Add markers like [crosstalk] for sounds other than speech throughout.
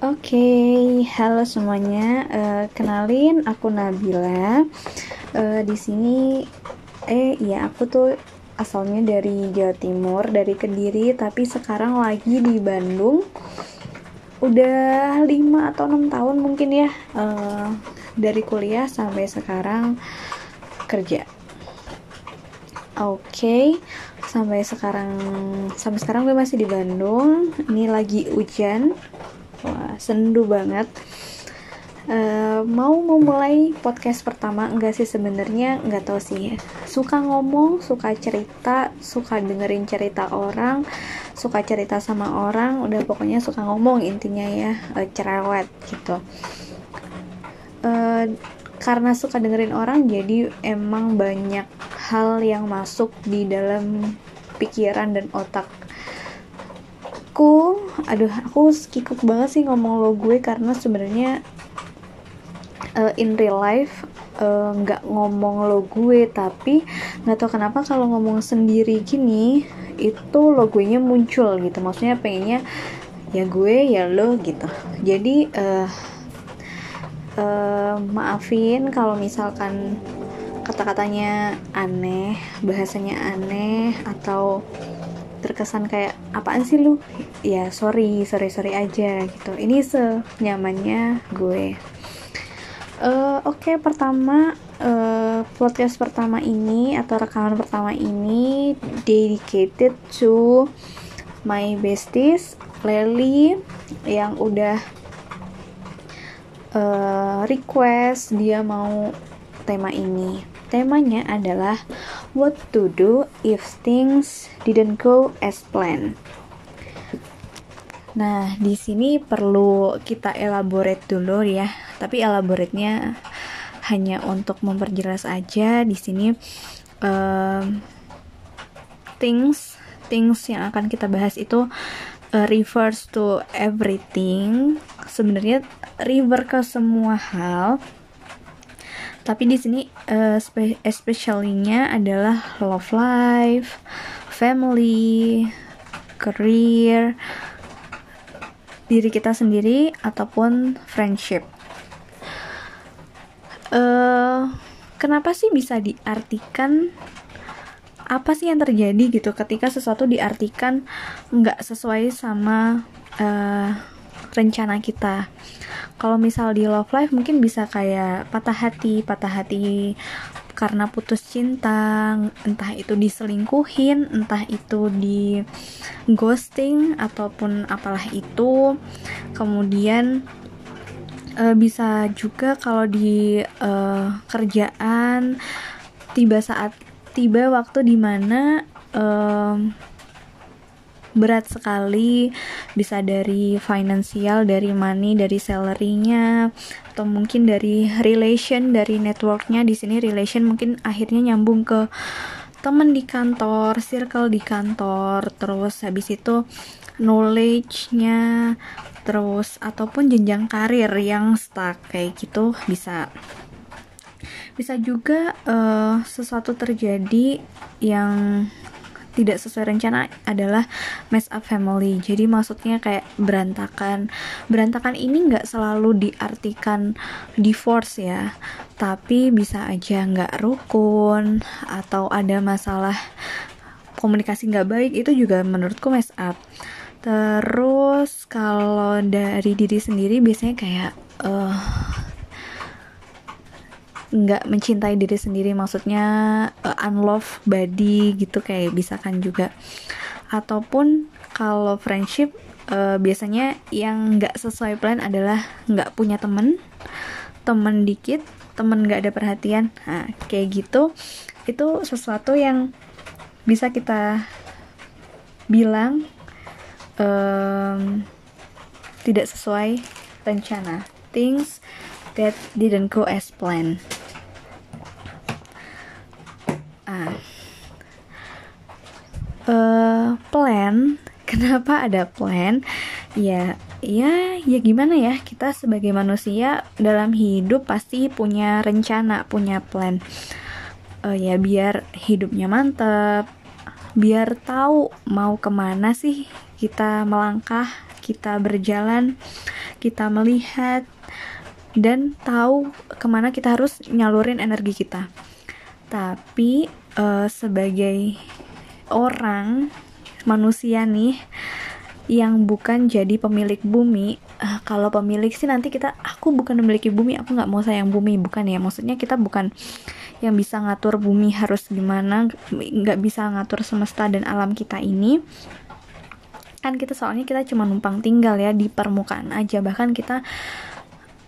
Oke, okay, halo semuanya. Uh, kenalin, aku Nabila. Uh, di sini, eh, ya aku tuh asalnya dari Jawa Timur, dari Kediri, tapi sekarang lagi di Bandung. Udah 5 atau 6 tahun mungkin ya, uh, dari kuliah sampai sekarang kerja. Oke, okay, sampai sekarang sampai sekarang gue masih di Bandung. Ini lagi hujan wah sendu banget. Uh, mau memulai podcast pertama enggak sih sebenarnya? Enggak tahu sih. Suka ngomong suka cerita suka dengerin cerita orang suka cerita sama orang udah pokoknya suka ngomong intinya ya uh, cerewet gitu. Uh, karena suka dengerin orang jadi emang banyak hal yang masuk di dalam pikiran dan otak aku aduh aku kikuk banget sih ngomong lo gue karena sebenarnya uh, in real life eh, nggak uh, ngomong lo gue tapi nggak tahu kenapa kalau ngomong sendiri gini itu lo gue nya muncul gitu. Maksudnya pengennya ya gue ya lo gitu. Jadi uh, uh, maafin kalau misalkan kata-katanya aneh bahasanya aneh atau terkesan kayak apaan sih lu ya sorry sorry sorry aja gitu. Ini senyamannya gue. Uh, oke okay, pertama uh, podcast pertama ini atau rekaman pertama ini dedicated to my besties Lely yang udah uh, request dia mau tema ini. Temanya adalah what to do if things didn't go as planned. Nah, di sini perlu kita elaborate dulu ya. Tapi elaborate-nya hanya untuk memperjelas aja di sini um, things things yang akan kita bahas itu uh, refers to everything. Sebenarnya refer ke semua hal tapi di sini uh, especially-nya adalah love life, family, career, diri kita sendiri ataupun friendship. Uh, kenapa sih bisa diartikan apa sih yang terjadi gitu ketika sesuatu diartikan nggak sesuai sama uh, rencana kita kalau misal di love life mungkin bisa kayak patah hati patah hati karena putus cinta entah itu diselingkuhin entah itu di ghosting ataupun apalah itu. Kemudian e, bisa juga kalau di e, kerjaan tiba saat tiba waktu di mana e, berat sekali bisa dari finansial dari money dari salarynya atau mungkin dari relation dari networknya di sini relation mungkin akhirnya nyambung ke teman di kantor circle di kantor terus habis itu knowledge-nya terus ataupun jenjang karir yang stuck kayak gitu bisa. Bisa juga uh, sesuatu terjadi yang tidak sesuai rencana adalah mess up family. Jadi maksudnya kayak berantakan. Berantakan ini nggak selalu diartikan divorce ya. Tapi bisa aja nggak rukun atau ada masalah komunikasi nggak baik itu juga menurutku mess up. Terus kalau dari diri sendiri biasanya kayak uh, nggak mencintai diri sendiri maksudnya uh, unlove body gitu kayak bisa kan juga. Ataupun kalau friendship uh, biasanya yang nggak sesuai plan adalah nggak punya temen. Temen dikit temen nggak ada perhatian. Nah kayak gitu. Itu sesuatu yang bisa kita bilang um, tidak sesuai rencana. Things that didn't go as planned uh, plan. [laughs] Kenapa ada plan? Ya ya ya gimana ya? Kita sebagai manusia dalam hidup pasti punya rencana punya plan. Uh, ya biar hidupnya mantap biar tahu mau ke mana sih kita melangkah kita berjalan kita melihat dan tahu ke mana kita harus nyalurin energi kita. Tapi uh, sebagai orang manusia nih yang bukan jadi pemilik bumi. Uh, kalau pemilik sih nanti kita aku bukan memiliki bumi aku nggak mau sayang bumi bukan ya. Maksudnya kita bukan yang bisa ngatur bumi harus gimana nggak bisa ngatur semesta dan alam kita ini. Kan kita soalnya kita cuma numpang tinggal ya di permukaan aja bahkan kita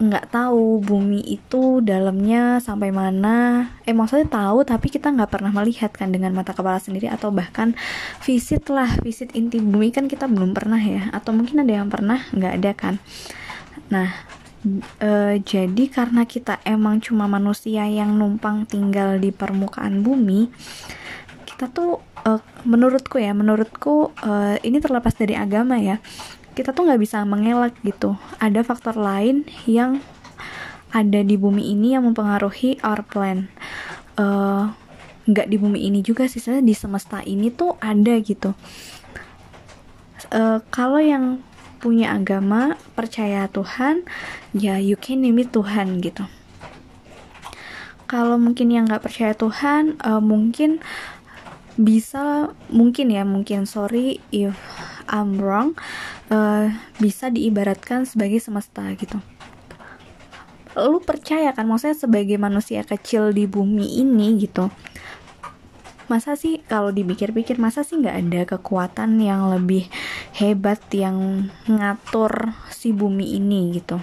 nggak tahu bumi itu dalamnya sampai mana. Eh maksudnya tahu tapi kita nggak pernah melihat kan dengan mata kepala sendiri atau bahkan visit lah visit inti bumi kan kita belum pernah ya. Atau mungkin ada yang pernah nggak ada kan. Nah e, jadi karena kita emang cuma manusia yang numpang tinggal di permukaan bumi kita tuh e, menurutku ya menurutku e, ini terlepas dari agama ya kita tuh nggak bisa mengelak gitu. Ada faktor lain yang ada di bumi ini yang mempengaruhi our plan. Uh, nggak di bumi ini juga sih saya di semesta ini tuh ada gitu. Uh, kalau yang punya agama percaya Tuhan ya you can name it Tuhan gitu. Kalau mungkin yang nggak percaya Tuhan uh, mungkin bisa mungkin ya mungkin sorry if I'm wrong uh, bisa diibaratkan sebagai semesta gitu. Lu percaya kan maksudnya sebagai manusia kecil di bumi ini gitu. Masa sih kalau dipikir-pikir masa sih nggak ada kekuatan yang lebih hebat yang ngatur si bumi ini gitu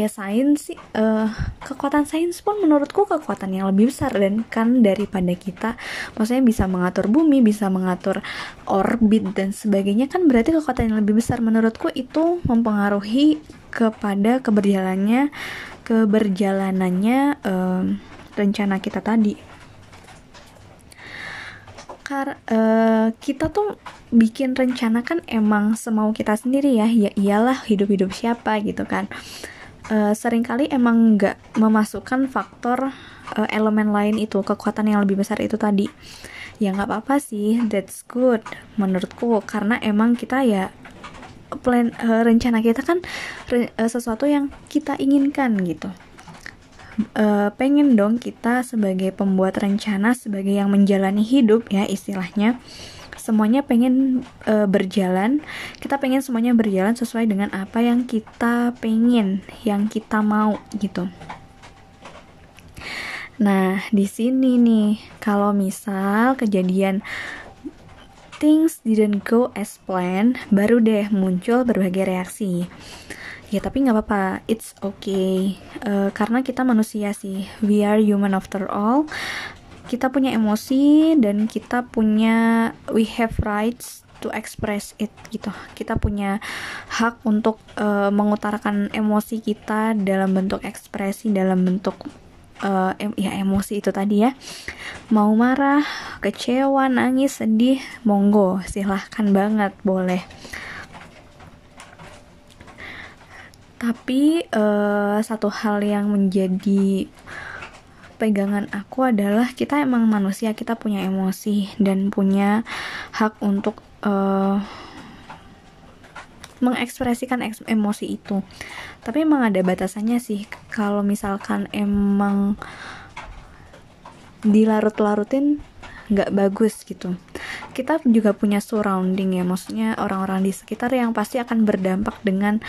ya sains sih uh, kekuatan sains pun menurutku kekuatan yang lebih besar dan kan daripada kita. Maksudnya bisa mengatur bumi bisa mengatur orbit dan sebagainya kan berarti kekuatan yang lebih besar. Menurutku itu mempengaruhi kepada keberjalannya keberjalanannya uh, rencana kita tadi. Kar uh, kita tuh bikin rencana kan emang semau kita sendiri ya ya iyalah hidup-hidup siapa gitu kan uh, sering kali emang nggak memasukkan faktor uh, elemen lain itu kekuatan yang lebih besar itu tadi. Ya nggak apa-apa sih that's good menurutku. Karena emang kita ya plan uh, rencana kita kan uh, sesuatu yang kita inginkan gitu. Uh, pengen dong kita sebagai pembuat rencana sebagai yang menjalani hidup ya istilahnya semuanya pengen e, berjalan. Kita pengen semuanya berjalan sesuai dengan apa yang kita pengen yang kita mau gitu. Nah di sini nih kalau misal kejadian things didn't go as planned baru deh muncul berbagai reaksi. Ya tapi nggak apa-apa. It's okay. Uh, karena kita manusia sih. We are human after all kita punya emosi dan kita punya we have rights to express it gitu. Kita punya hak untuk uh, mengutarakan emosi kita dalam bentuk ekspresi, dalam bentuk uh, em ya emosi itu tadi ya. Mau marah, kecewa, nangis, sedih, monggo, silahkan banget, boleh. Tapi uh, satu hal yang menjadi pegangan aku adalah kita emang manusia kita punya emosi dan punya hak untuk uh, mengekspresikan emosi itu. Tapi emang ada batasannya sih kalau misalkan emang dilarut-larutin nggak bagus gitu. Kita juga punya surrounding ya maksudnya orang-orang di sekitar yang pasti akan berdampak dengan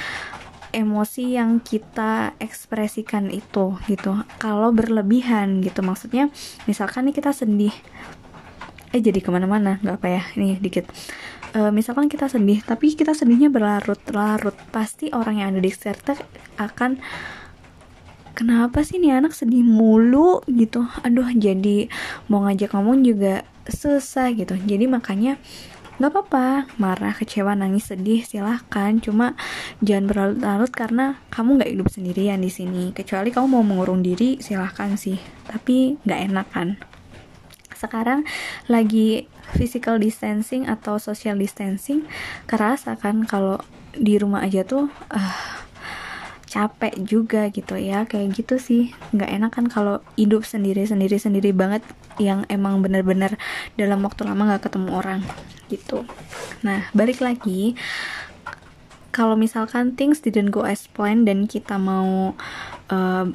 emosi yang kita ekspresikan itu gitu. Kalau berlebihan gitu. Maksudnya misalkan nih kita sedih. Eh jadi ke mana-mana nggak apa ya ini dikit. E, misalkan kita sedih tapi kita sedihnya berlarut-larut pasti orang yang ada di sekitar akan kenapa sih nih anak sedih mulu? Gitu. Aduh jadi mau ngajak ngomong juga susah gitu. Jadi makanya nggak apa-apa. Marah kecewa nangis sedih silahkan. Cuma jangan berlarut-larut karena kamu nggak hidup sendirian di sini. Kecuali kamu mau mengurung diri silahkan sih. Tapi nggak enak kan? Sekarang lagi physical distancing atau social distancing kerasa kan kalau di rumah aja tuh uh, capek juga gitu ya. Kayak gitu sih. Nggak enak kan kalau hidup sendiri sendiri sendiri banget yang emang bener-bener dalam waktu lama nggak ketemu orang gitu. Nah balik lagi kalau misalkan things didn't go as planned dan kita mau uh,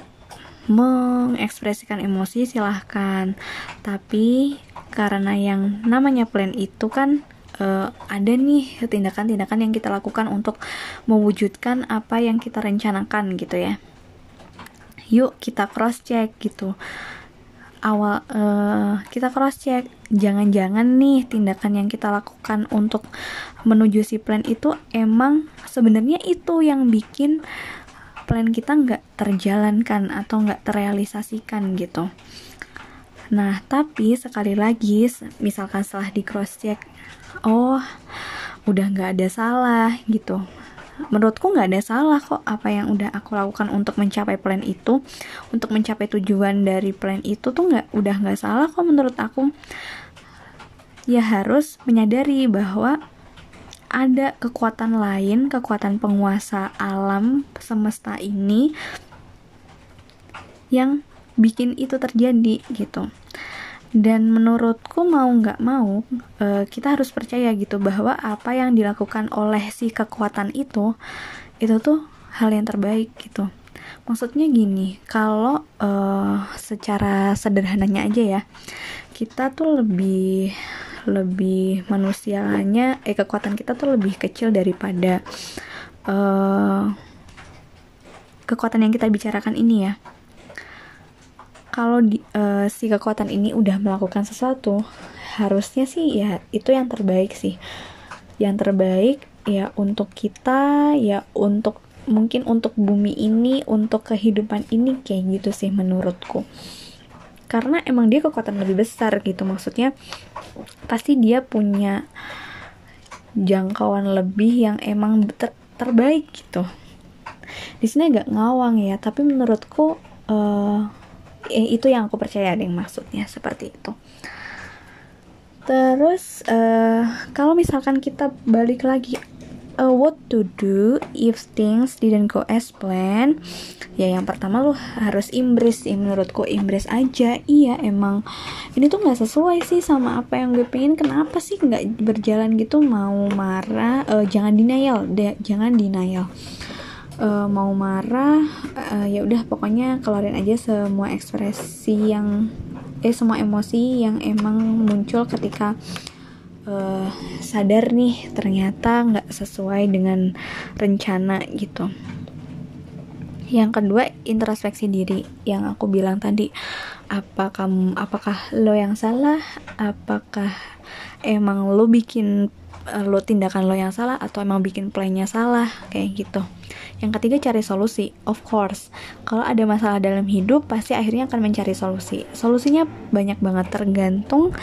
mengekspresikan emosi silahkan. Tapi karena yang namanya plan itu kan uh, ada nih tindakan-tindakan yang kita lakukan untuk mewujudkan apa yang kita rencanakan gitu ya. Yuk kita cross check gitu awal uh, kita cross check jangan-jangan nih tindakan yang kita lakukan untuk menuju si plan itu emang sebenarnya itu yang bikin plan kita nggak terjalankan atau nggak terrealisasikan gitu. Nah, tapi sekali lagi, misalkan setelah di cross check, oh, udah nggak ada salah gitu. Menurutku nggak ada salah kok apa yang udah aku lakukan untuk mencapai plan itu, untuk mencapai tujuan dari plan itu tuh nggak udah nggak salah kok menurut aku. Ya harus menyadari bahwa ada kekuatan lain, kekuatan penguasa alam semesta ini yang bikin itu terjadi gitu. Dan menurutku mau nggak mau uh, kita harus percaya gitu bahwa apa yang dilakukan oleh si kekuatan itu itu tuh hal yang terbaik gitu. Maksudnya gini, kalau uh, secara sederhananya aja ya, kita tuh lebih lebih manusianya eh kekuatan kita tuh lebih kecil daripada uh, kekuatan yang kita bicarakan ini ya kalau uh, si kekuatan ini udah melakukan sesuatu harusnya sih ya itu yang terbaik sih. Yang terbaik ya untuk kita ya untuk mungkin untuk bumi ini untuk kehidupan ini kayak gitu sih menurutku. Karena emang dia kekuatan lebih besar gitu maksudnya pasti dia punya jangkauan lebih yang emang ter terbaik gitu. Di sini agak ngawang ya tapi menurutku uh, eh, itu yang aku percaya deh maksudnya seperti itu. Terus uh, kalau misalkan kita balik lagi uh, what to do if things didn't go as planned? Ya yang pertama lu harus imbris sih menurutku imbris aja. Iya emang ini tuh nggak sesuai sih sama apa yang gue pengen. Kenapa sih nggak berjalan gitu? Mau marah? Uh, jangan denial deh jangan denial uh, mau marah uh, ya udah pokoknya keluarin aja semua ekspresi yang eh semua emosi yang emang muncul ketika uh, sadar nih ternyata nggak sesuai dengan rencana gitu. Yang kedua introspeksi diri. Yang aku bilang tadi apa kamu apakah lo yang salah? Apakah emang lo bikin lo tindakan lo yang salah? Atau emang bikin plannya salah? Kayak gitu yang ketiga cari solusi. Of course kalau ada masalah dalam hidup pasti akhirnya akan mencari solusi. Solusinya banyak banget tergantung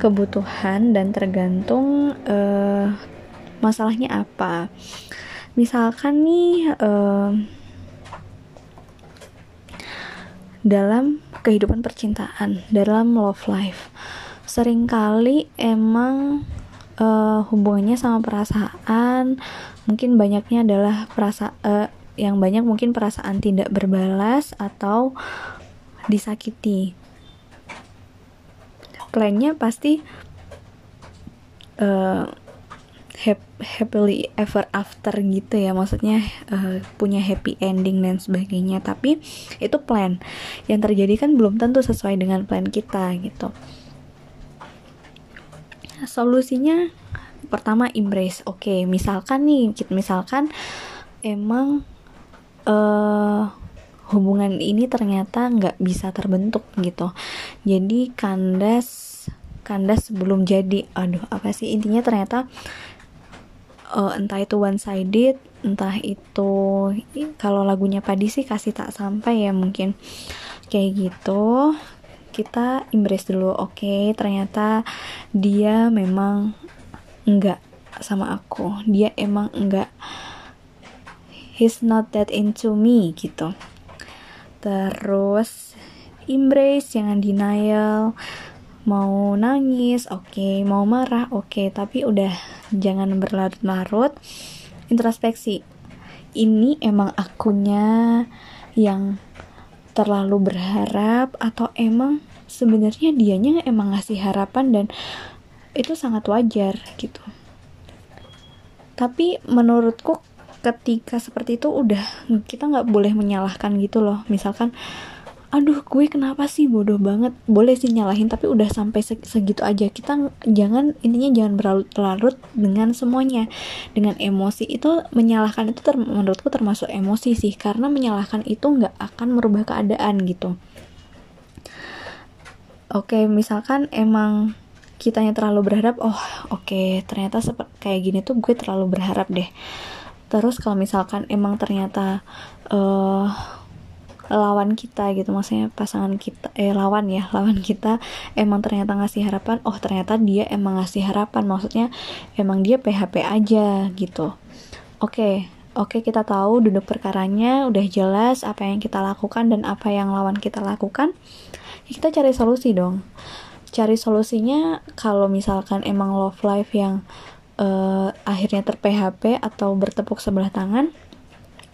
kebutuhan dan tergantung uh, masalahnya apa. Misalkan nih uh, dalam kehidupan percintaan dalam love life sering kali emang uh, hubungannya sama perasaan. Mungkin banyaknya adalah perasa uh, yang banyak mungkin perasaan tidak berbalas atau disakiti. Plannya pasti uh, happily ever after gitu ya. Maksudnya uh, punya happy ending dan sebagainya. Tapi itu plan. Yang terjadi kan belum tentu sesuai dengan plan kita gitu solusinya pertama embrace. Oke okay, misalkan nih misalkan emang uh, hubungan ini ternyata nggak bisa terbentuk gitu. Jadi kandas kandas sebelum jadi. Aduh apa sih? Intinya ternyata uh, entah itu one sided entah itu kalau lagunya padi sih kasih tak sampai ya mungkin. Kayak gitu kita embrace dulu oke? Okay, ternyata dia memang enggak sama aku. Dia emang enggak he's not that into me gitu. Terus embrace jangan denial. Mau nangis oke. Okay. mau marah oke. Okay. tapi udah jangan berlarut-larut. Introspeksi. Ini emang akunya yang terlalu berharap atau emang sebenarnya dianya emang ngasih harapan dan itu sangat wajar gitu. Tapi menurutku ketika seperti itu udah kita nggak boleh menyalahkan gitu loh. Misalkan aduh gue kenapa sih? Bodoh banget. Boleh sih nyalahin tapi udah sampai segitu aja. Kita jangan intinya jangan berlarut-larut dengan semuanya. Dengan emosi. Itu menyalahkan itu ter menurutku termasuk emosi sih. Karena menyalahkan itu nggak akan merubah keadaan gitu. Oke misalkan emang kitanya terlalu berharap oh oke okay, ternyata kayak gini tuh gue terlalu berharap deh. Terus kalau misalkan emang ternyata uh, lawan kita gitu. Maksudnya pasangan kita eh lawan ya [laughs] lawan kita emang ternyata ngasih harapan. Oh ternyata dia emang ngasih harapan. Maksudnya emang dia PHP aja gitu. Oke okay, oke kita tahu duduk perkaranya udah jelas apa yang kita lakukan dan apa yang lawan kita lakukan. Kita cari solusi dong. Cari solusinya kalau misalkan emang love life yang uh, akhirnya ter PHP atau bertepuk sebelah tangan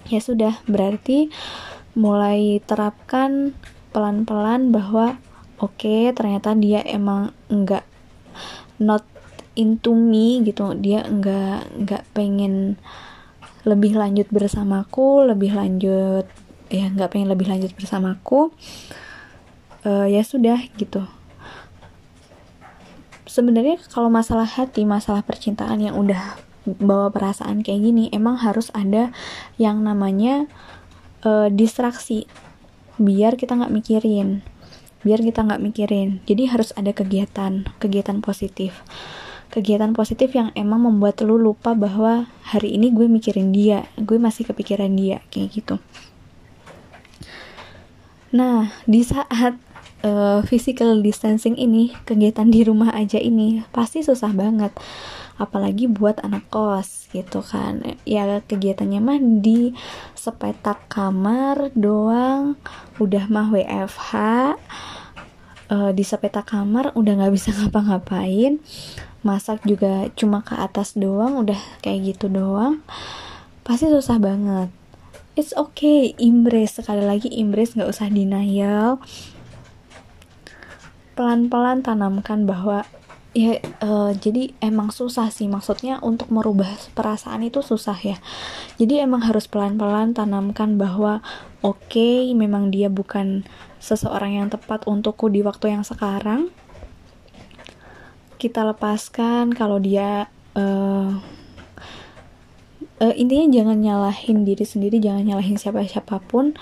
ya sudah. Berarti mulai terapkan pelan-pelan bahwa oke okay, ternyata dia emang enggak not into me gitu. Dia enggak enggak pengen lebih lanjut bersamaku lebih lanjut ya enggak pengen lebih lanjut bersamaku. Uh, ya sudah gitu. Sebenarnya kalau masalah hati masalah percintaan yang udah bawa perasaan kayak gini emang harus ada yang namanya uh, distraksi. Biar kita nggak mikirin. Biar kita nggak mikirin. Jadi harus ada kegiatan. Kegiatan positif. Kegiatan positif yang emang membuat lu lupa bahwa hari ini gue mikirin dia. Gue masih kepikiran dia. Kayak gitu. Nah di saat uh, physical distancing ini kegiatan di rumah aja ini pasti susah banget apalagi buat anak kos gitu kan. Ya kegiatannya mah di sepetak kamar doang udah mah WFH uh, di sepetak kamar udah nggak bisa [laughs] ngapa-ngapain masak juga cuma ke atas doang udah kayak gitu doang pasti susah banget. It's okay embrace sekali lagi embrace nggak usah denial. Pelan-pelan tanamkan bahwa ya uh, jadi emang susah sih. Maksudnya untuk merubah perasaan itu susah ya. Jadi emang harus pelan-pelan tanamkan bahwa oke okay, memang dia bukan seseorang yang tepat untukku di waktu yang sekarang. Kita lepaskan kalau dia uh, uh, intinya jangan nyalahin diri sendiri jangan nyalahin siapa siapa pun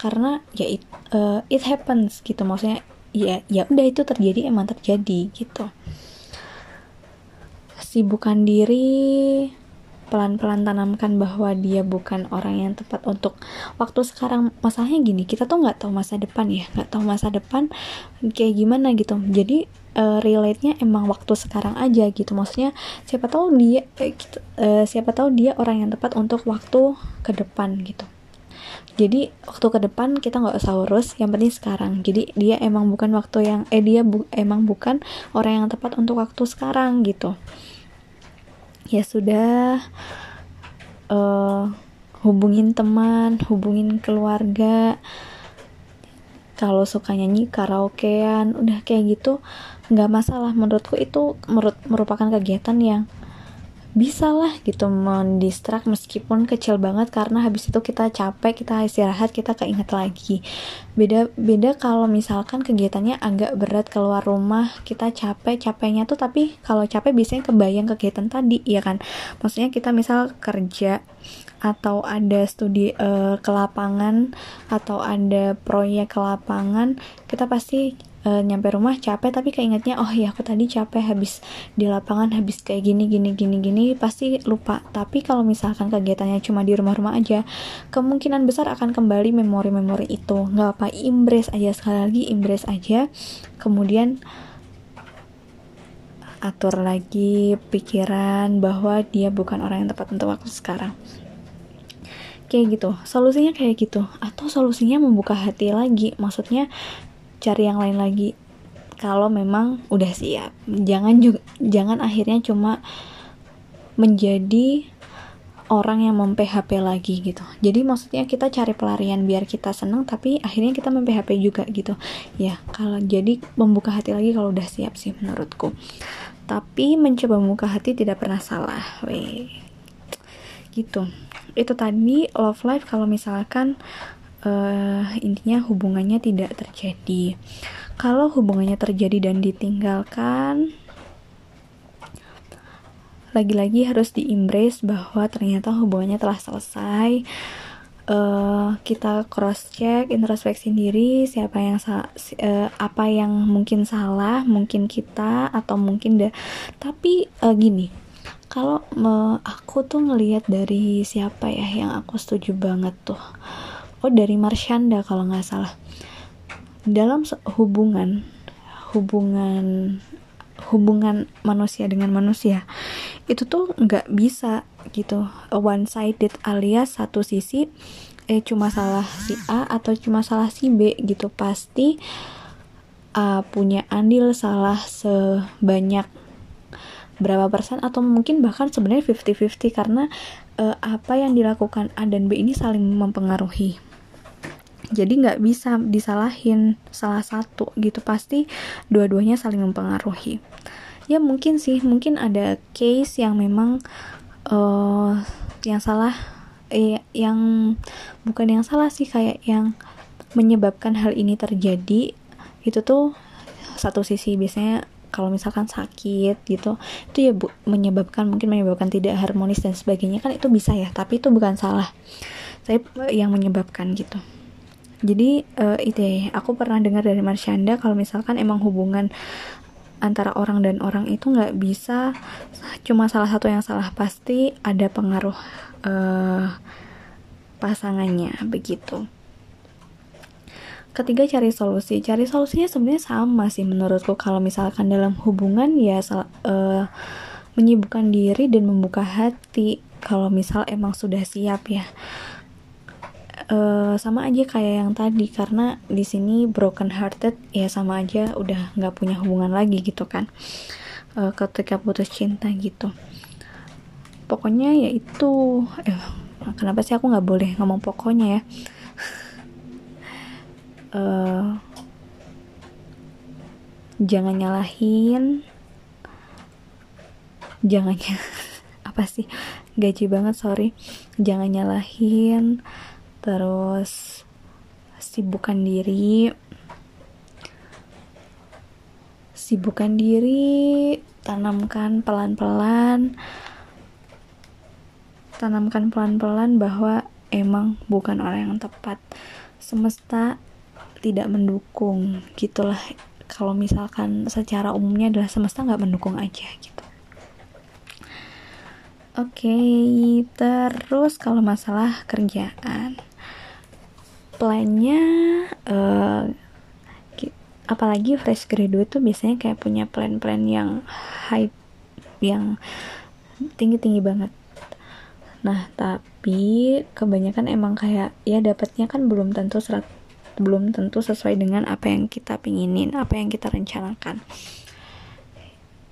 karena ya it, uh, it happens gitu. Maksudnya ya ya udah itu terjadi emang terjadi gitu sibukkan diri pelan-pelan tanamkan bahwa dia bukan orang yang tepat untuk waktu sekarang. Masalahnya gini kita tuh nggak tahu masa depan ya nggak tahu masa depan kayak gimana gitu. Jadi uh, relate nya emang waktu sekarang aja gitu. Maksudnya siapa tahu dia uh, uh, siapa tahu dia orang yang tepat untuk waktu ke depan gitu. Jadi waktu ke depan kita nggak usah urus yang penting sekarang. Jadi dia emang bukan waktu yang eh dia bu, emang bukan orang yang tepat untuk waktu sekarang gitu ya sudah uh, hubungin teman hubungin keluarga. Kalau suka nyanyi karaokean udah kayak gitu nggak masalah. Menurutku itu merupakan kegiatan yang bisa lah gitu mendistrak meskipun kecil banget karena habis itu kita capek kita istirahat kita keinget lagi. Beda beda kalau misalkan kegiatannya agak berat keluar rumah kita capek capeknya tuh tapi kalau capek biasanya kebayang kegiatan tadi ya kan? Maksudnya kita misal kerja atau ada studi uh, ke lapangan atau ada proyek ke lapangan kita pasti uh, nyampe rumah capek tapi keingetnya oh ya aku tadi capek habis di lapangan habis kayak gini gini gini gini pasti lupa. Tapi kalau misalkan kegiatannya cuma di rumah-rumah aja kemungkinan besar akan kembali memori-memori itu. Nggak apa embrace aja sekali lagi embrace aja. Kemudian atur lagi pikiran bahwa dia bukan orang yang tepat untuk waktu sekarang. Kayak gitu. Solusinya kayak gitu. Atau solusinya membuka hati lagi. Maksudnya cari yang lain lagi kalau memang udah siap jangan juga jangan akhirnya cuma menjadi orang yang mem-PHP lagi gitu. Jadi maksudnya kita cari pelarian biar kita senang tapi akhirnya kita mem-PHP juga gitu. Ya, kalau jadi membuka hati lagi kalau udah siap sih menurutku. Tapi mencoba membuka hati tidak pernah salah. Weh. Gitu. itu tadi love life kalau misalkan uh, intinya hubungannya tidak terjadi. Kalau hubungannya terjadi dan ditinggalkan lagi-lagi harus diembrace bahwa ternyata hubungannya telah selesai. Uh, kita cross check introspeksi diri siapa yang uh, apa yang mungkin salah mungkin kita atau mungkin deh tapi uh, gini kalau uh, aku tuh ngelihat dari siapa ya yang aku setuju banget tuh oh dari Marshanda kalau nggak salah. Dalam hubungan hubungan hubungan manusia dengan manusia itu tuh nggak bisa gitu. One sided alias satu sisi eh cuma salah si A atau cuma salah si B gitu. Pasti A punya andil salah sebanyak berapa persen atau mungkin bahkan sebenarnya 50-50 karena uh, apa yang dilakukan A dan B ini saling mempengaruhi jadi nggak bisa disalahin salah satu gitu. Pasti dua-duanya saling mempengaruhi. Ya mungkin sih mungkin ada case yang memang uh, yang salah eh, yang bukan yang salah sih kayak yang menyebabkan hal ini terjadi. Itu tuh satu sisi biasanya kalau misalkan sakit gitu itu ya bu, menyebabkan mungkin menyebabkan tidak harmonis dan sebagainya kan itu bisa ya. Tapi itu bukan salah. Saya yang menyebabkan gitu jadi uh, itu ya aku pernah dengar dari Marshanda kalau misalkan emang hubungan antara orang dan orang itu nggak bisa cuma salah satu yang salah pasti ada pengaruh uh, pasangannya begitu. Ketiga cari solusi. Cari solusinya sebenarnya sama sih menurutku. Kalau misalkan dalam hubungan ya uh, menyibukkan diri dan membuka hati. Kalau misal emang sudah siap ya uh, sama aja kayak yang tadi karena di sini broken hearted ya sama aja udah nggak punya hubungan lagi gitu kan uh, ketika putus cinta gitu. Pokoknya ya itu eh, kenapa sih aku nggak boleh ngomong pokoknya ya? Uh, [laughs] jangan nyalahin jangan [laughs] apa sih? Gaji banget sorry. Jangan nyalahin terus sibukkan diri. Sibukkan diri tanamkan pelan-pelan. Tanamkan pelan-pelan bahwa emang bukan orang yang tepat. Semesta tidak mendukung gitulah. Kalau misalkan secara umumnya adalah semesta nggak mendukung aja gitu. Oke okay, terus kalau masalah kerjaan plannya uh, apalagi fresh graduate tuh biasanya kayak punya plan-plan yang high yang tinggi-tinggi banget. Nah tapi kebanyakan emang kayak ya dapatnya kan belum tentu serat belum tentu sesuai dengan apa yang kita pinginin apa yang kita rencanakan.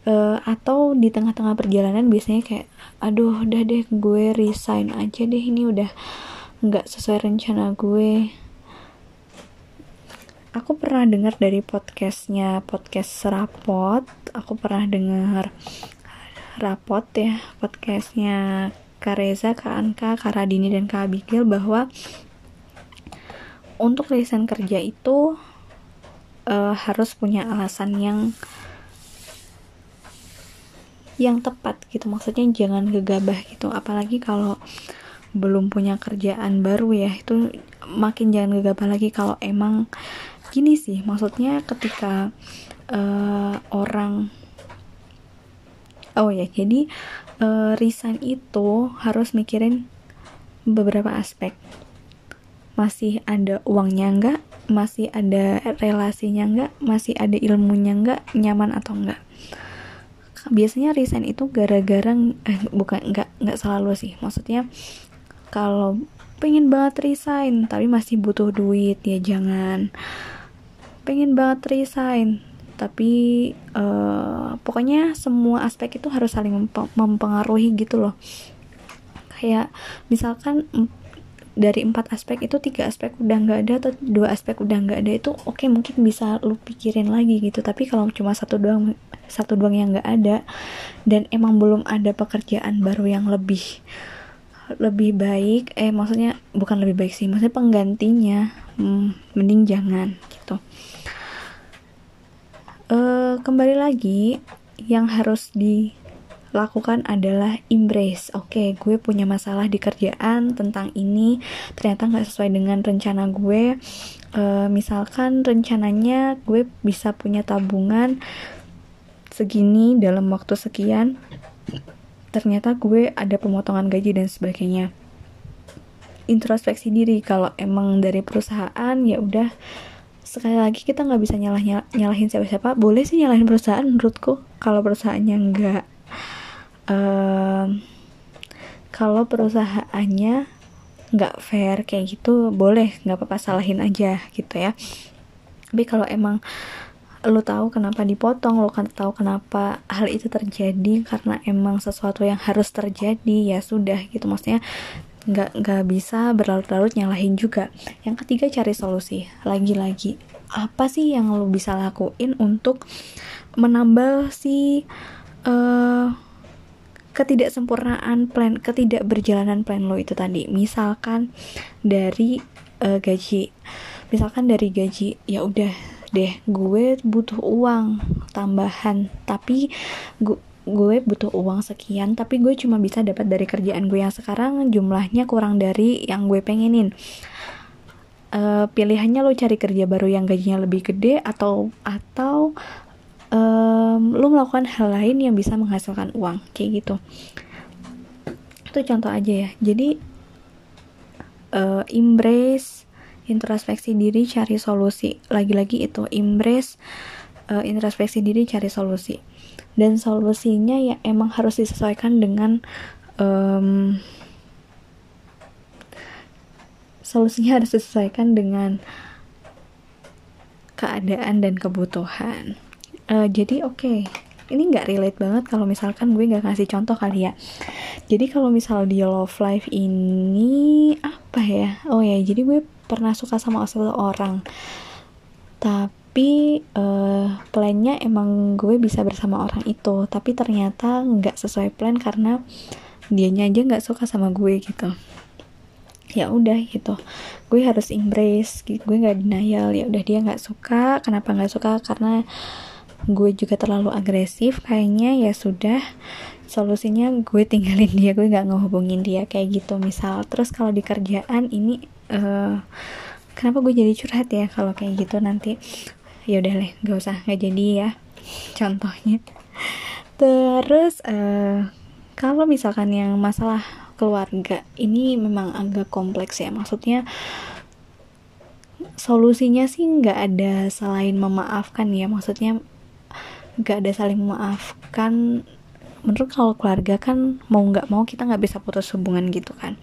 Uh, atau di tengah-tengah perjalanan biasanya kayak aduh udah deh gue resign aja deh ini udah nggak sesuai rencana gue. Aku pernah dengar dari podcastnya podcast serapot. Aku pernah dengar rapot ya podcastnya Kareza, Kak Anka, Kak Radini, dan Kak Abigail bahwa untuk resign kerja itu uh, harus punya alasan yang yang tepat gitu. Maksudnya jangan gegabah gitu. Apalagi kalau belum punya kerjaan baru ya itu makin jangan gegabah lagi kalau emang gini sih. Maksudnya ketika uh, orang oh ya jadi uh, resign itu harus mikirin beberapa aspek. Masih ada uangnya enggak? Masih ada relasinya enggak? Masih ada ilmunya enggak? Nyaman atau enggak? Biasanya resign itu gara-gara eh, bukan enggak enggak selalu sih. Maksudnya kalau pengen banget resign tapi masih butuh duit ya jangan. Pengen banget resign tapi uh, pokoknya semua aspek itu harus saling mempengaruhi gitu loh. Kayak misalkan dari empat aspek itu tiga aspek udah nggak ada atau dua aspek udah nggak ada itu oke okay, mungkin bisa lu pikirin lagi gitu. Tapi kalau cuma satu doang satu doang yang nggak ada dan emang belum ada pekerjaan baru yang lebih lebih baik eh maksudnya bukan lebih baik sih maksudnya penggantinya. Hmm, mending jangan gitu. Uh, kembali lagi yang harus dilakukan adalah embrace. Oke okay, gue punya masalah di kerjaan tentang ini ternyata nggak sesuai dengan rencana gue. Uh, misalkan rencananya gue bisa punya tabungan segini dalam waktu sekian ternyata gue ada pemotongan gaji dan sebagainya. Introspeksi diri kalau emang dari perusahaan ya udah. Sekali lagi kita nggak bisa nyalah nyalahin siapa-siapa. Boleh sih nyalahin perusahaan menurutku. Kalau perusahaannya nggak um, kalau perusahaannya nggak fair kayak gitu boleh. Nggak apa-apa salahin aja gitu ya. Tapi kalau emang lo tahu kenapa dipotong lo kan tahu kenapa hal itu terjadi karena emang sesuatu yang harus terjadi ya sudah gitu. Maksudnya nggak nggak bisa berlarut-larut nyalahin juga. Yang ketiga cari solusi. Lagi-lagi apa sih yang lo bisa lakuin untuk menambal si uh, ketidaksempurnaan plan ketidakberjalanan plan lo itu tadi? Misalkan dari uh, gaji. Misalkan dari gaji ya udah deh gue butuh uang tambahan. Tapi gue butuh uang sekian tapi gue cuma bisa dapat dari kerjaan gue yang sekarang. Jumlahnya kurang dari yang gue pengenin. Uh, pilihannya lo cari kerja baru yang gajinya lebih gede atau atau um, lo melakukan hal lain yang bisa menghasilkan uang kayak gitu. Itu contoh aja ya. Jadi uh, embrace introspeksi diri cari solusi. Lagi-lagi itu embrace uh, introspeksi diri cari solusi. Dan solusinya ya emang harus disesuaikan dengan um, solusinya harus disesuaikan dengan keadaan dan kebutuhan. Uh, jadi oke okay ini nggak relate banget kalau misalkan gue nggak ngasih contoh kali ya. Jadi kalau misal di love life ini apa ya? Oh ya jadi gue pernah suka sama orang tapi uh, plannya emang gue bisa bersama orang itu. Tapi ternyata nggak sesuai plan karena dianya aja nggak suka sama gue gitu. Ya udah gitu. Gue harus embrace gue nggak denial. Ya udah dia nggak suka. Kenapa nggak suka? Karena gue juga terlalu agresif. Kayaknya ya sudah solusinya gue tinggalin dia. Gue nggak ngehubungin dia kayak gitu misal. Terus kalau di kerjaan ini uh, kenapa gue jadi curhat ya kalau kayak gitu nanti? Ya udah deh gak usah nggak jadi ya contohnya. Terus uh, kalau misalkan yang masalah keluarga ini memang agak kompleks ya. Maksudnya solusinya sih nggak ada selain memaafkan ya. Maksudnya nggak ada saling memaafkan. Menurut kalau keluarga kan mau nggak mau kita nggak bisa putus hubungan gitu kan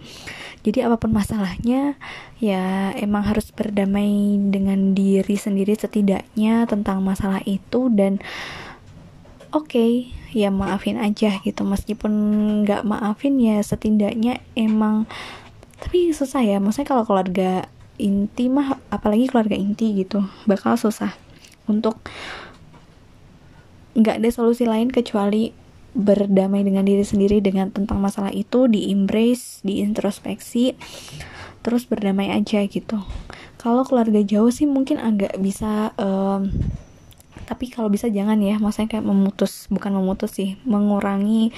jadi apa pun masalahnya ya emang harus berdamai dengan diri sendiri setidaknya tentang masalah itu dan oke okay, ya maafin aja gitu. Meskipun nggak maafin ya setidaknya emang tapi susah ya. Maksudnya kalau keluarga inti mah apalagi keluarga inti gitu bakal susah untuk nggak ada solusi lain kecuali berdamai dengan diri sendiri dengan tentang masalah itu di embrace di introspeksi terus berdamai aja gitu. Kalau keluarga jauh sih mungkin agak bisa um, tapi kalau bisa jangan ya maksudnya kayak memutus bukan memutus sih mengurangi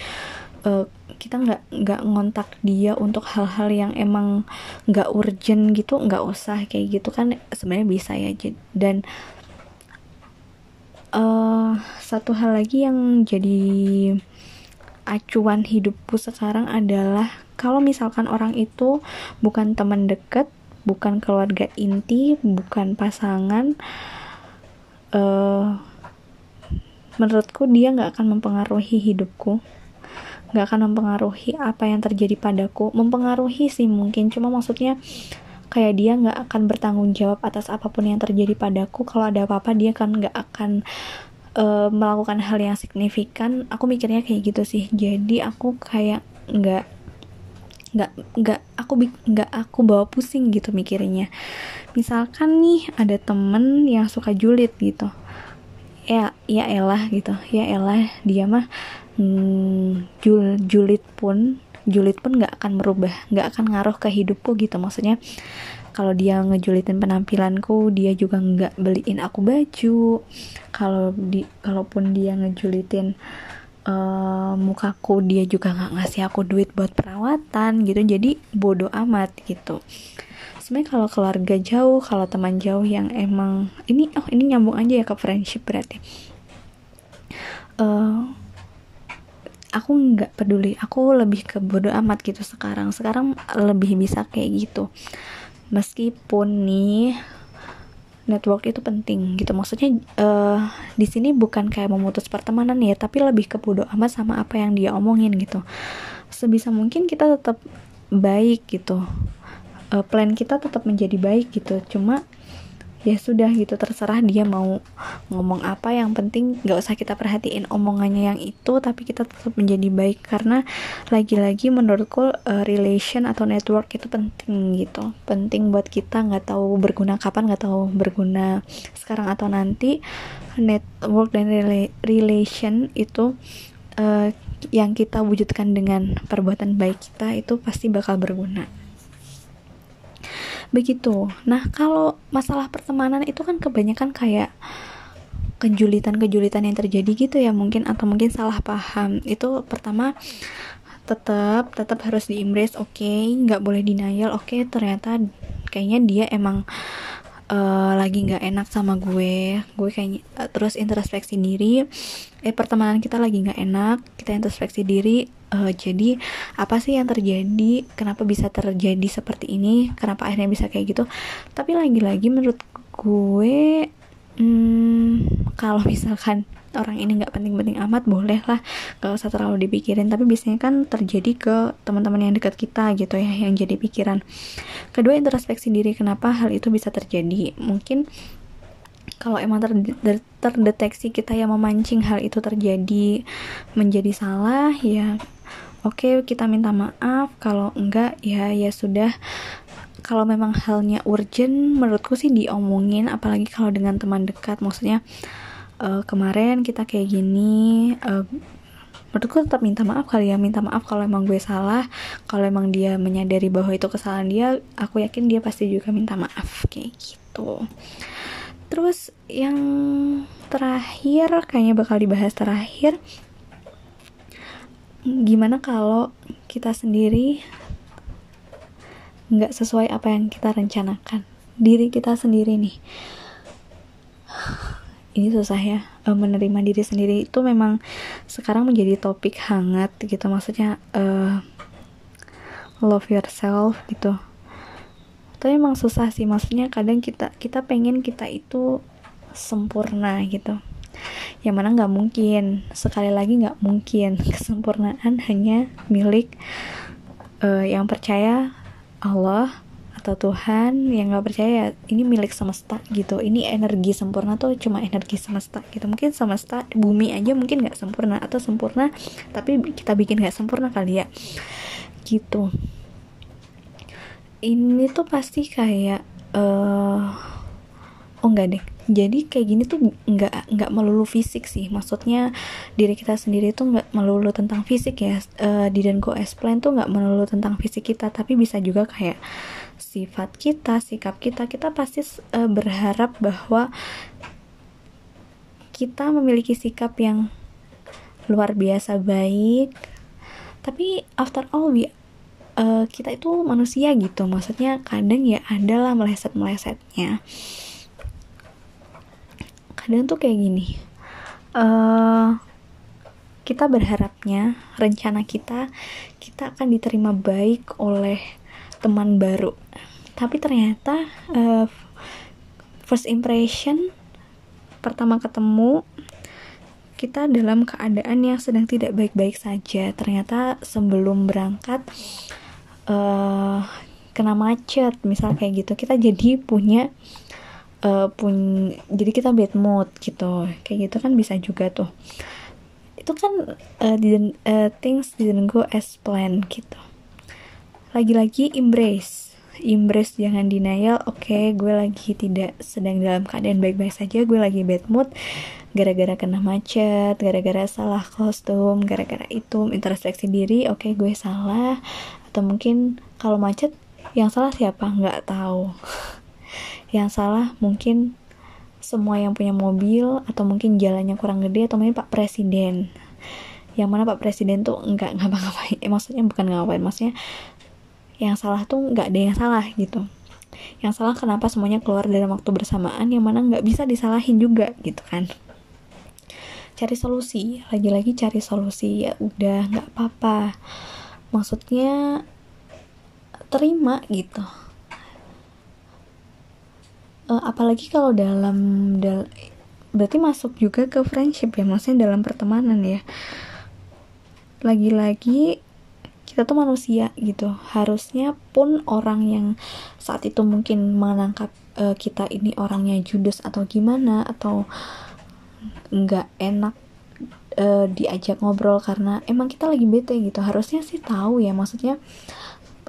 uh, kita nggak nggak ngontak dia untuk hal-hal yang emang nggak urgent gitu nggak usah kayak gitu kan sebenarnya bisa ya dan uh, satu hal lagi yang jadi acuan hidupku sekarang adalah kalau misalkan orang itu bukan teman dekat, bukan keluarga inti, bukan pasangan, uh, menurutku dia nggak akan mempengaruhi hidupku, nggak akan mempengaruhi apa yang terjadi padaku, mempengaruhi sih mungkin, cuma maksudnya kayak dia nggak akan bertanggung jawab atas apa pun yang terjadi padaku. Kalau ada apa-apa dia kan nggak akan uh, melakukan hal yang signifikan. Aku mikirnya kayak gitu sih. Jadi aku kayak nggak nggak nggak aku nggak aku bawa pusing gitu mikirnya. Misalkan nih ada temen yang suka julid gitu. Ya ya elah gitu. Ya elah dia mah hmm, jul julid pun julid pun nggak akan merubah nggak akan ngaruh ke hidupku gitu. Maksudnya kalau dia ngejulitin penampilanku dia juga nggak beliin aku baju. Kalau di kalaupun dia ngejulitin uh, mukaku dia juga nggak ngasih aku duit buat perawatan gitu. Jadi bodoh amat gitu. Sebenarnya kalau keluarga jauh kalau teman jauh yang emang ini oh ini nyambung aja ya ke friendship berarti. Uh, aku nggak peduli. Aku lebih ke bodoh amat gitu sekarang. Sekarang lebih bisa kayak gitu. Meskipun nih network itu penting gitu. Maksudnya uh, di sini bukan kayak memutus pertemanan ya tapi lebih ke bodo amat sama apa yang dia omongin gitu. Sebisa mungkin kita tetap baik gitu. Uh, plan kita tetap menjadi baik gitu. Cuma ya sudah gitu terserah dia mau ngomong apa. Yang penting nggak usah kita perhatiin omongannya yang itu tapi kita tetap menjadi baik. Karena lagi-lagi menurutku uh, relation atau network itu penting gitu. Penting buat kita nggak tahu berguna kapan nggak tahu berguna sekarang atau nanti. Network dan rela relation itu uh, yang kita wujudkan dengan perbuatan baik kita itu pasti bakal berguna begitu. Nah kalau masalah pertemanan itu kan kebanyakan kayak kejulitan-kejulitan yang terjadi gitu ya mungkin atau mungkin salah paham. Itu pertama tetap tetap harus diimbrace oke okay, nggak boleh denial oke okay, ternyata kayaknya dia emang uh, lagi nggak enak sama gue gue kayaknya uh, terus introspeksi diri. Eh pertemanan kita lagi nggak enak kita introspeksi diri. Uh, jadi apa sih yang terjadi? Kenapa bisa terjadi seperti ini? Kenapa akhirnya bisa kayak gitu? Tapi lagi-lagi menurut gue hmm, kalau misalkan orang ini nggak penting-penting amat boleh lah. Gak usah terlalu dipikirin. Tapi biasanya kan terjadi ke teman-teman yang dekat kita gitu ya yang jadi pikiran. Kedua introspeksi diri. Kenapa hal itu bisa terjadi? Mungkin kalau emang ter terdeteksi kita yang memancing hal itu terjadi menjadi salah ya oke okay, kita minta maaf. Kalau enggak ya ya sudah. Kalau memang halnya urgent menurutku sih diomongin. Apalagi kalau dengan teman dekat. Maksudnya uh, kemarin kita kayak gini uh, menurutku tetap minta maaf kali ya minta maaf kalau emang gue salah kalau emang dia menyadari bahwa itu kesalahan dia aku yakin dia pasti juga minta maaf kayak gitu. Terus yang terakhir kayaknya bakal dibahas terakhir gimana kalau kita sendiri nggak sesuai apa yang kita rencanakan? Diri kita sendiri nih ini susah ya uh, menerima diri sendiri itu memang sekarang menjadi topik hangat gitu. Maksudnya uh, love yourself gitu. Tapi emang susah sih. Maksudnya kadang kita kita pengen kita itu sempurna gitu. Yang mana nggak mungkin. Sekali lagi nggak mungkin. [laughs] Kesempurnaan hanya milik uh, yang percaya Allah atau Tuhan yang nggak percaya ini milik semesta gitu. Ini energi sempurna tuh cuma energi semesta gitu. Mungkin semesta bumi aja mungkin nggak sempurna atau sempurna tapi kita bikin nggak sempurna kali ya. Gitu. Ini tuh pasti kayak uh, oh enggak deh. Jadi kayak gini tuh nggak nggak melulu fisik sih. Maksudnya diri kita sendiri tuh nggak melulu tentang fisik ya. Uh, di dan go explain tuh nggak melulu tentang fisik kita tapi bisa juga kayak sifat kita, sikap kita, kita pasti uh, berharap bahwa kita memiliki sikap yang luar biasa baik. Tapi after all we uh, kita itu manusia gitu. Maksudnya kadang ya adalah meleset-melesetnya. Kadang tuh kayak gini. Uh, kita berharapnya rencana kita kita akan diterima baik oleh teman baru. Tapi ternyata uh, first impression pertama ketemu kita dalam keadaan yang sedang tidak baik-baik saja. Ternyata sebelum berangkat uh, kena macet misal kayak gitu. Kita jadi punya uh, pun jadi kita bad mood gitu. Kayak gitu kan bisa juga tuh. Itu kan uh, didn't, uh, things didn't go as planned gitu lagi-lagi embrace. Embrace jangan denial. Oke okay, gue lagi tidak sedang dalam keadaan baik-baik saja. Gue lagi bad mood. Gara-gara kena macet gara-gara salah kostum gara-gara itu introspeksi diri. Oke okay, gue salah. Atau mungkin kalau macet yang salah siapa? Nggak tahu. [laughs] Yang salah mungkin semua yang punya mobil atau mungkin jalannya kurang gede atau mungkin Pak Presiden. Yang mana Pak Presiden tuh nggak ngapa-ngapain. Eh, maksudnya bukan ngapain maksudnya yang salah tuh nggak ada yang salah gitu. Yang salah kenapa semuanya keluar dalam waktu bersamaan yang mana nggak bisa disalahin juga gitu kan. Cari solusi lagi-lagi cari solusi ya udah nggak apa-apa. Maksudnya terima gitu. Uh, apalagi kalau dalam dal berarti masuk juga ke friendship ya maksudnya dalam pertemanan ya. Lagi-lagi kita tuh manusia gitu. Harusnya pun orang yang saat itu mungkin menangkap uh, kita ini orangnya judes atau gimana atau nggak enak uh, diajak ngobrol karena emang kita lagi bete gitu. Harusnya sih tahu ya maksudnya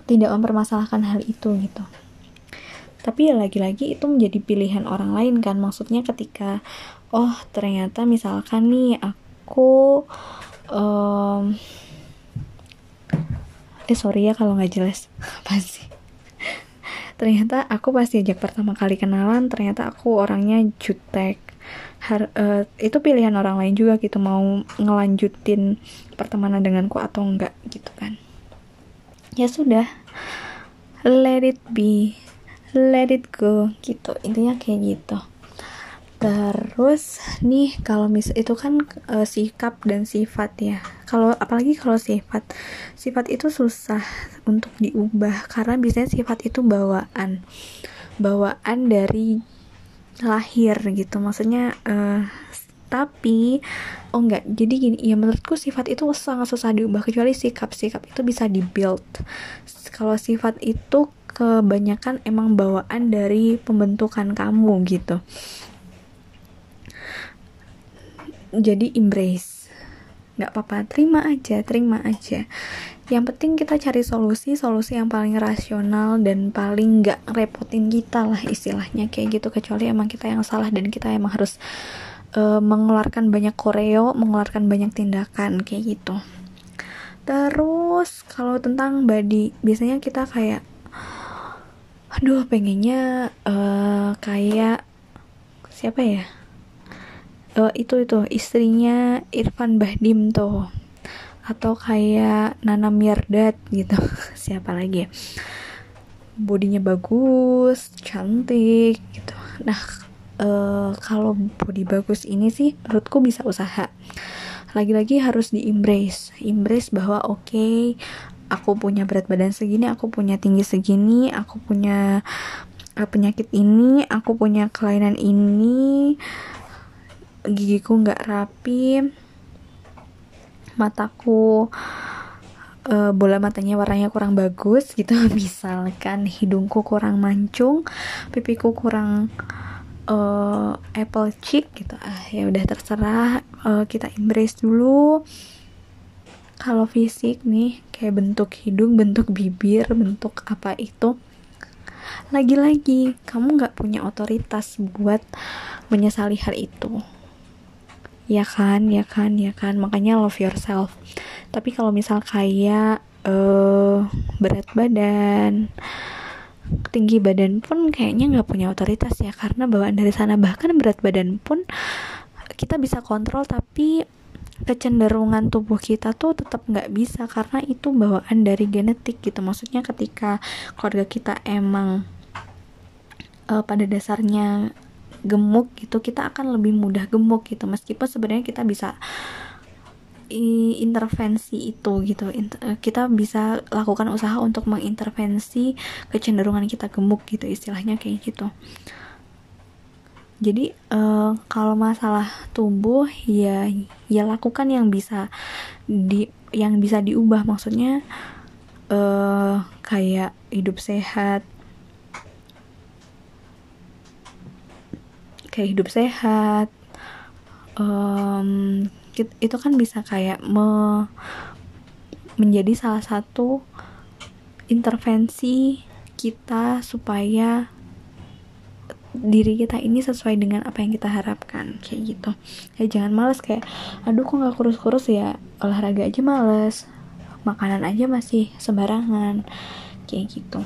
tidak mempermasalahkan hal itu gitu. Tapi ya lagi-lagi itu menjadi pilihan orang lain kan. Maksudnya ketika oh ternyata misalkan nih aku um, eh sorry ya kalau nggak jelas. [laughs] Apa sih? Ternyata aku pasti ajak pertama kali kenalan ternyata aku orangnya jutek. Har, uh, itu pilihan orang lain juga gitu mau ngelanjutin pertemanan denganku atau enggak gitu kan. Ya sudah let it be let it go gitu. Intinya kayak gitu terus nih kalau mis itu kan uh, sikap dan sifat ya. Kalau apalagi kalau sifat. Sifat itu susah untuk diubah karena biasanya sifat itu bawaan. Bawaan dari lahir gitu. Maksudnya uh, tapi oh enggak. Jadi gini ya menurutku sifat itu sangat susah diubah kecuali sikap. Sikap itu bisa dibuild. Kalau sifat itu kebanyakan emang bawaan dari pembentukan kamu gitu jadi embrace nggak apa-apa terima aja terima aja yang penting kita cari solusi solusi yang paling rasional dan paling nggak repotin kita lah istilahnya kayak gitu kecuali emang kita yang salah dan kita emang harus uh, mengeluarkan banyak koreo, mengeluarkan banyak tindakan kayak gitu. Terus kalau tentang body, biasanya kita kayak aduh pengennya uh, kayak siapa ya? Uh, itu itu. Istrinya Irfan Bahdim tuh. Atau kayak Nana Mirdad gitu. [laughs] Siapa lagi ya? Bodinya bagus cantik gitu. Nah uh, kalau body bagus ini sih menurutku bisa usaha. Lagi-lagi harus di embrace embrace bahwa oke okay, aku punya berat badan segini aku punya tinggi segini aku punya uh, penyakit ini aku punya kelainan ini gigiku nggak rapi mataku uh, bola matanya warnanya kurang bagus gitu. [laughs] Misalkan hidungku kurang mancung pipiku kurang uh, apple cheek gitu. Ah ya udah terserah uh, kita embrace dulu. Kalau fisik nih kayak bentuk hidung bentuk bibir bentuk apa itu lagi-lagi kamu nggak punya otoritas buat menyesali hal itu ya kan ya kan ya kan. Makanya love yourself. Tapi kalau misal kayak uh, berat badan tinggi badan pun kayaknya nggak punya otoritas ya. Karena bawaan dari sana bahkan berat badan pun kita bisa kontrol tapi kecenderungan tubuh kita tuh tetap nggak bisa. Karena itu bawaan dari genetik gitu. Maksudnya ketika keluarga kita emang uh, pada dasarnya gemuk gitu kita akan lebih mudah gemuk gitu. Meskipun sebenarnya kita bisa intervensi itu gitu. Eh, kita bisa lakukan usaha untuk mengintervensi kecenderungan kita gemuk gitu istilahnya kayak gitu. Jadi uh, kalau masalah tubuh ya ya lakukan yang bisa di yang bisa diubah. Maksudnya uh, kayak hidup sehat kayak hidup sehat. Um, itu kan bisa kayak me menjadi salah satu intervensi kita supaya diri kita ini sesuai dengan apa yang kita harapkan kayak gitu. Ya jangan males kayak aduh kok nggak kurus-kurus ya? Olahraga aja males. Makanan aja masih sembarangan. Kayak gitu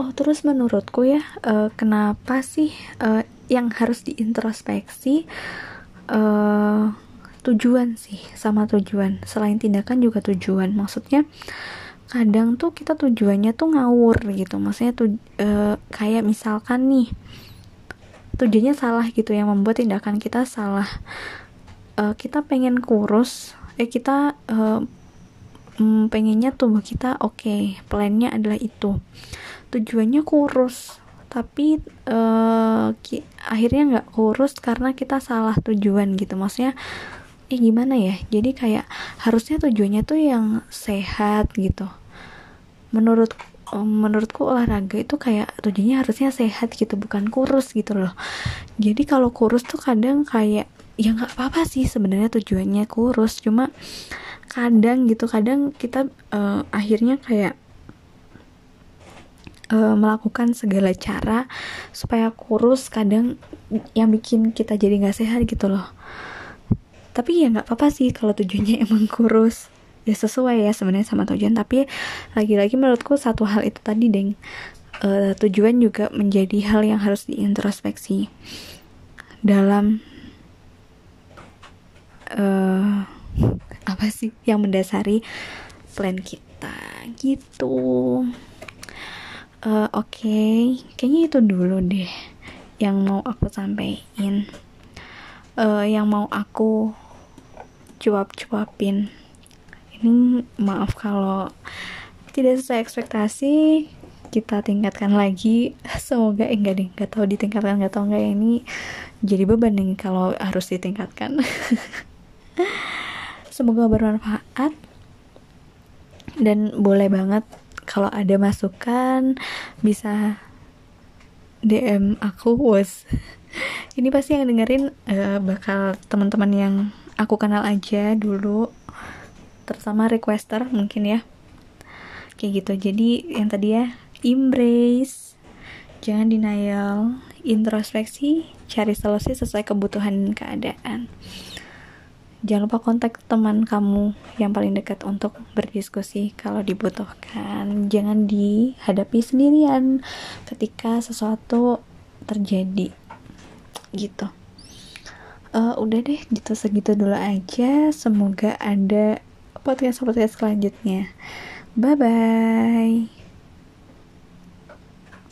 oh terus menurutku ya uh, kenapa sih uh, yang harus diintrospeksi uh, tujuan sih sama tujuan? Selain tindakan juga tujuan. Maksudnya kadang tuh kita tujuannya tuh ngawur gitu. Maksudnya tuh e, kayak misalkan nih tujuannya salah gitu. Yang membuat tindakan kita salah. E, kita pengen kurus eh kita e, pengennya tubuh kita oke. Okay, plannya adalah itu tujuannya kurus tapi uh, akhirnya nggak kurus karena kita salah tujuan gitu. Maksudnya eh gimana ya? Jadi kayak harusnya tujuannya tuh yang sehat gitu. Menurut menurutku olahraga itu kayak tujuannya harusnya sehat gitu bukan kurus gitu loh. Jadi kalau kurus tuh kadang kayak ya nggak apa-apa sih sebenarnya tujuannya kurus cuma kadang gitu kadang kita uh, akhirnya kayak uh, melakukan segala cara supaya kurus kadang yang bikin kita jadi nggak sehat gitu loh. Tapi ya nggak apa-apa sih kalau tujuannya [laughs] emang kurus. Ya sesuai ya sebenarnya sama tujuan tapi lagi-lagi menurutku satu hal itu tadi deng. Uh, tujuan juga menjadi hal yang harus diintrospeksi dalam uh, apa sih yang mendasari plan kita gitu uh, oke. Okay. kayaknya itu dulu deh yang mau aku sampaikan. Uh, yang mau aku cuap-cuapin. Ini maaf kalau tidak sesuai ekspektasi. Kita tingkatkan lagi. [laughs] Semoga eh, enggak deh nggak tahu ditingkatkan nggak tahu enggak ini jadi beban nih kalau harus ditingkatkan. [laughs] Semoga bermanfaat. Dan boleh banget kalau ada masukan bisa DM aku was [laughs] ini pasti yang dengerin uh, bakal teman-teman yang aku kenal aja dulu terutama requester mungkin ya. Kayak gitu. Jadi yang tadi ya embrace. Jangan denial. Introspeksi. Cari solusi sesuai kebutuhan keadaan jangan lupa kontak teman kamu yang paling dekat untuk berdiskusi kalau dibutuhkan jangan dihadapi sendirian ketika sesuatu terjadi gitu uh, udah deh gitu segitu dulu aja semoga ada podcast-podcast selanjutnya. Bye-bye.